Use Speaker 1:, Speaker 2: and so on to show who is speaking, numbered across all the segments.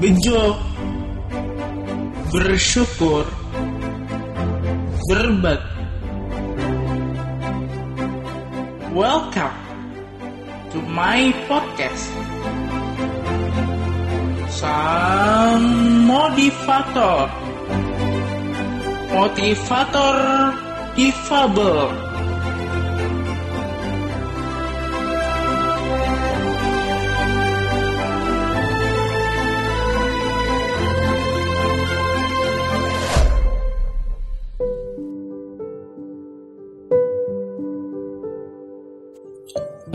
Speaker 1: bejo, bersyukur, berbagi. Welcome to my podcast. Sang motivator. Motivator difabel.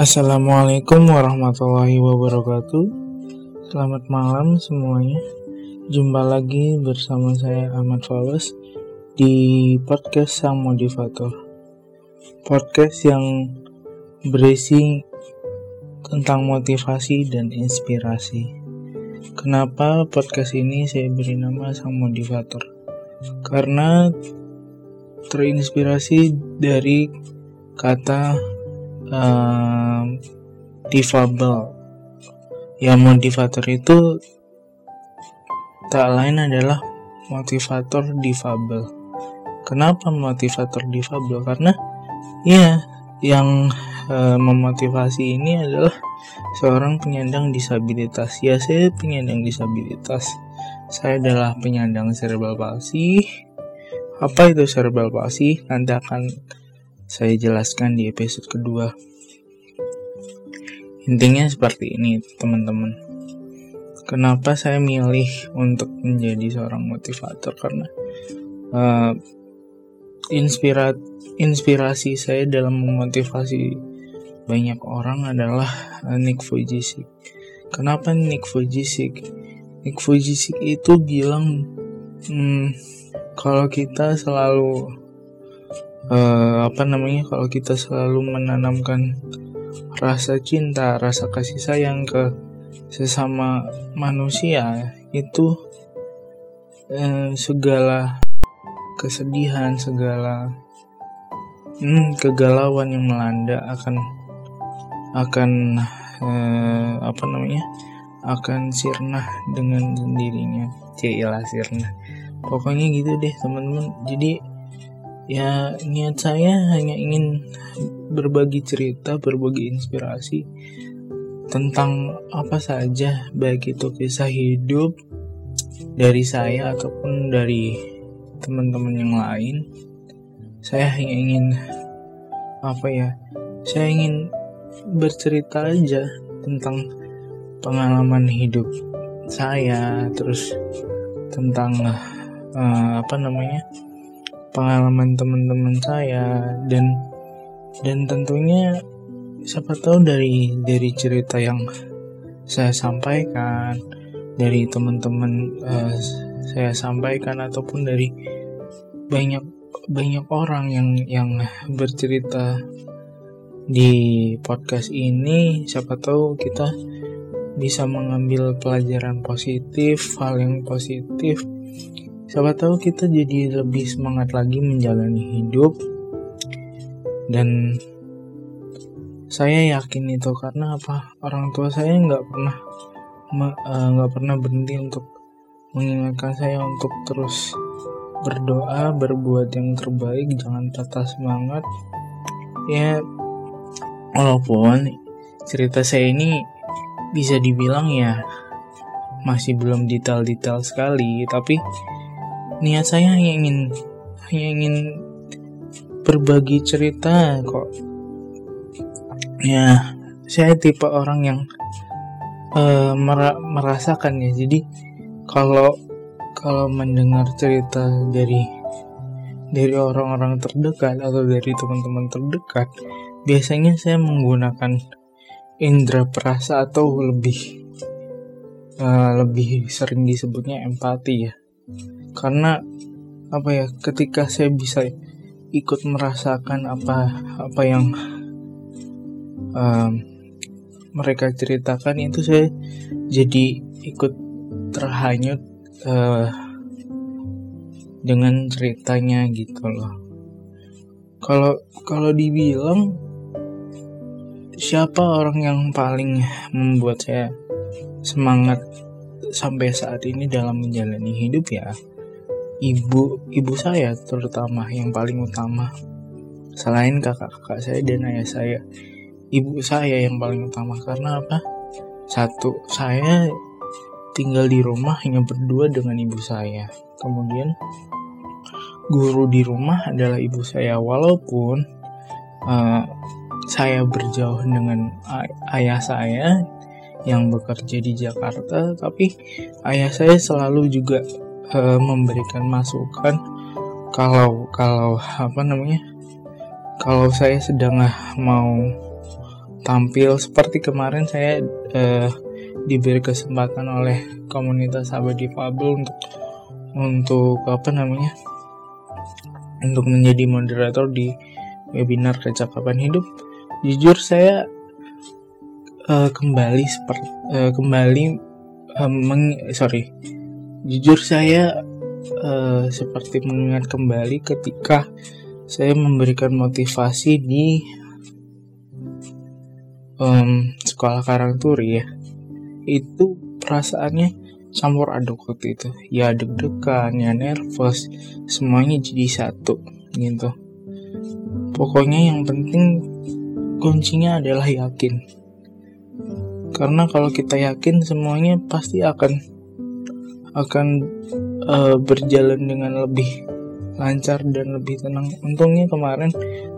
Speaker 1: Assalamualaikum warahmatullahi wabarakatuh. Selamat malam semuanya. Jumpa lagi bersama saya Ahmad Fawaz Di podcast Sang Motivator. Podcast yang berisi tentang motivasi dan inspirasi. Kenapa podcast ini saya beri nama Sang Motivator? Karena terinspirasi dari kata um, difabel. Ya motivator itu tak lain adalah motivator difabel. Kenapa motivator difabel? Karena ya yang uh, memotivasi ini adalah seorang penyandang disabilitas. Ya saya penyandang disabilitas. Saya adalah penyandang cerebral palsy apa itu cerebral palsy nanti akan saya jelaskan di episode kedua. Intinya seperti ini, teman-teman. Kenapa saya milih untuk menjadi seorang motivator? Karena uh, inspira inspirasi saya dalam memotivasi banyak orang adalah uh, Nick Vujicic. Kenapa Nick Vujicic? Nick Vujicic itu bilang, hmm, kalau kita selalu uh, apa namanya kalau kita selalu menanamkan rasa cinta, rasa kasih sayang ke sesama manusia itu uh, segala kesedihan, segala hmm, kegalauan yang melanda akan akan uh, apa namanya akan sirna dengan sendirinya. Cilah sirna. Pokoknya gitu deh teman-teman. Jadi ya niat saya hanya ingin berbagi cerita, berbagi inspirasi tentang apa saja, baik itu kisah hidup dari saya ataupun dari teman-teman yang lain. Saya hanya ingin apa ya? Saya ingin bercerita aja tentang pengalaman hidup saya, terus tentang uh, apa namanya? Pengalaman teman-teman saya. Dan dan tentunya siapa tahu dari dari cerita yang saya sampaikan dari teman-teman uh, saya sampaikan ataupun dari banyak banyak orang yang yang bercerita di podcast ini siapa tahu kita bisa mengambil pelajaran positif hal yang positif Siapa tahu kita jadi lebih semangat lagi menjalani hidup. Dan saya yakin itu karena apa? Orang tua saya nggak pernah eh, nggak pernah berhenti untuk mengingatkan saya untuk terus berdoa berbuat yang terbaik jangan patah semangat. Ya walaupun cerita saya ini bisa dibilang ya masih belum detail-detail sekali tapi niat saya hanya ingin hanya ingin berbagi cerita kok. Ya saya tipe orang yang uh, mer merasakan ya. Jadi kalau kalau mendengar cerita dari dari orang-orang terdekat atau dari teman-teman terdekat biasanya saya menggunakan indera perasa atau lebih uh, lebih sering disebutnya empati ya karena apa ya ketika saya bisa ikut merasakan apa apa yang um, mereka ceritakan itu saya jadi ikut terhanyut uh, dengan ceritanya gitu loh. Kalau kalau dibilang siapa orang yang paling membuat saya semangat sampai saat ini dalam menjalani hidup ya ibu ibu saya terutama yang paling utama. Selain kakak-kakak saya dan ayah saya ibu saya yang paling utama. Karena apa? Satu saya tinggal di rumah hanya berdua dengan ibu saya. Kemudian guru di rumah adalah ibu saya. Walaupun uh, saya berjauh dengan ay ayah saya yang bekerja di Jakarta, tapi ayah saya selalu juga uh, memberikan masukan kalau kalau apa namanya kalau saya sedang mau tampil. Seperti kemarin saya uh, diberi kesempatan oleh komunitas sahabat difabel untuk untuk apa namanya untuk menjadi moderator di webinar kecakapan hidup. Jujur saya uh, kembali seperti uh, kembali uh, meng, sorry. Jujur saya uh, seperti mengingat kembali ketika saya memberikan motivasi di um, sekolah Karangturi ya. Itu perasaannya campur aduk waktu itu. Ya deg-degan ya nervous semuanya jadi satu gitu. Pokoknya yang penting kuncinya adalah yakin karena kalau kita yakin semuanya pasti akan akan uh, berjalan dengan lebih lancar dan lebih tenang. Untungnya kemarin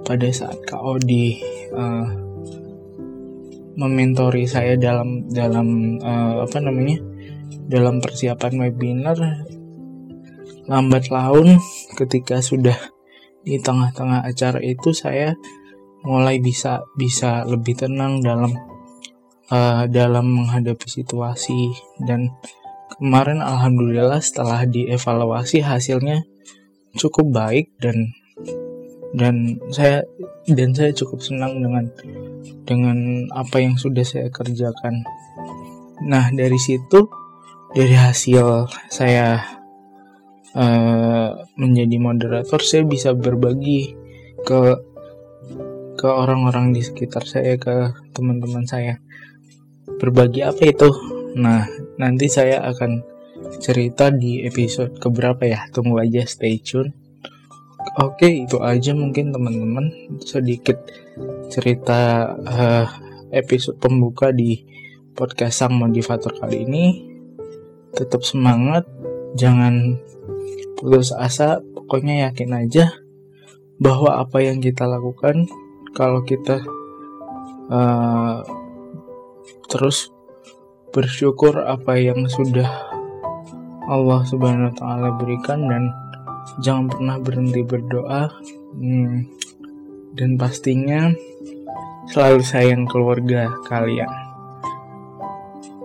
Speaker 1: pada saat KOD uh, eh, mementori saya dalam dalam uh, apa namanya dalam persiapan webinar lambat laun ketika sudah di tengah-tengah acara itu saya mulai bisa bisa lebih tenang dalam uh, dalam menghadapi situasi dan kemarin alhamdulillah setelah dievaluasi hasilnya cukup baik dan dan saya dan saya cukup senang dengan dengan apa yang sudah saya kerjakan. Nah dari situ dari hasil saya uh, menjadi moderator saya bisa berbagi ke ke orang-orang di sekitar saya ke teman-teman saya berbagi apa itu? Nah, nanti saya akan cerita di episode keberapa ya? Tunggu aja, stay tune. Oke, itu aja mungkin teman-teman sedikit cerita uh, episode pembuka di podcast Sang Motivator kali ini. Tetap semangat, jangan putus asa, pokoknya yakin aja bahwa apa yang kita lakukan kalau kita uh, terus bersyukur apa yang sudah Allah Subhanahu wa taala berikan dan jangan pernah berhenti berdoa hmm, dan pastinya selalu sayang keluarga kalian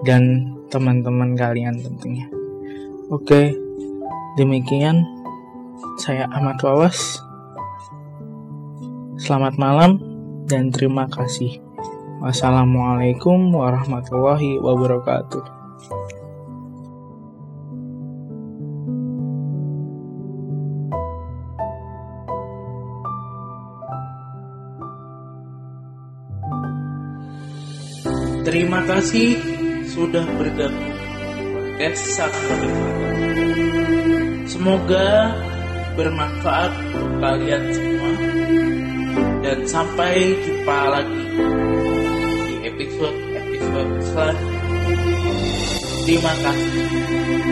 Speaker 1: dan teman-teman kalian tentunya. Oke, demikian saya Ahmad Wawas. Selamat malam dan terima kasih. Wassalamualaikum warahmatullahi wabarakatuh. Terima kasih sudah bergabung podcast Sakti Semoga bermanfaat untuk kalian semua. Dan sampai jumpa lagi episode-episode selanjutnya. Terima kasih.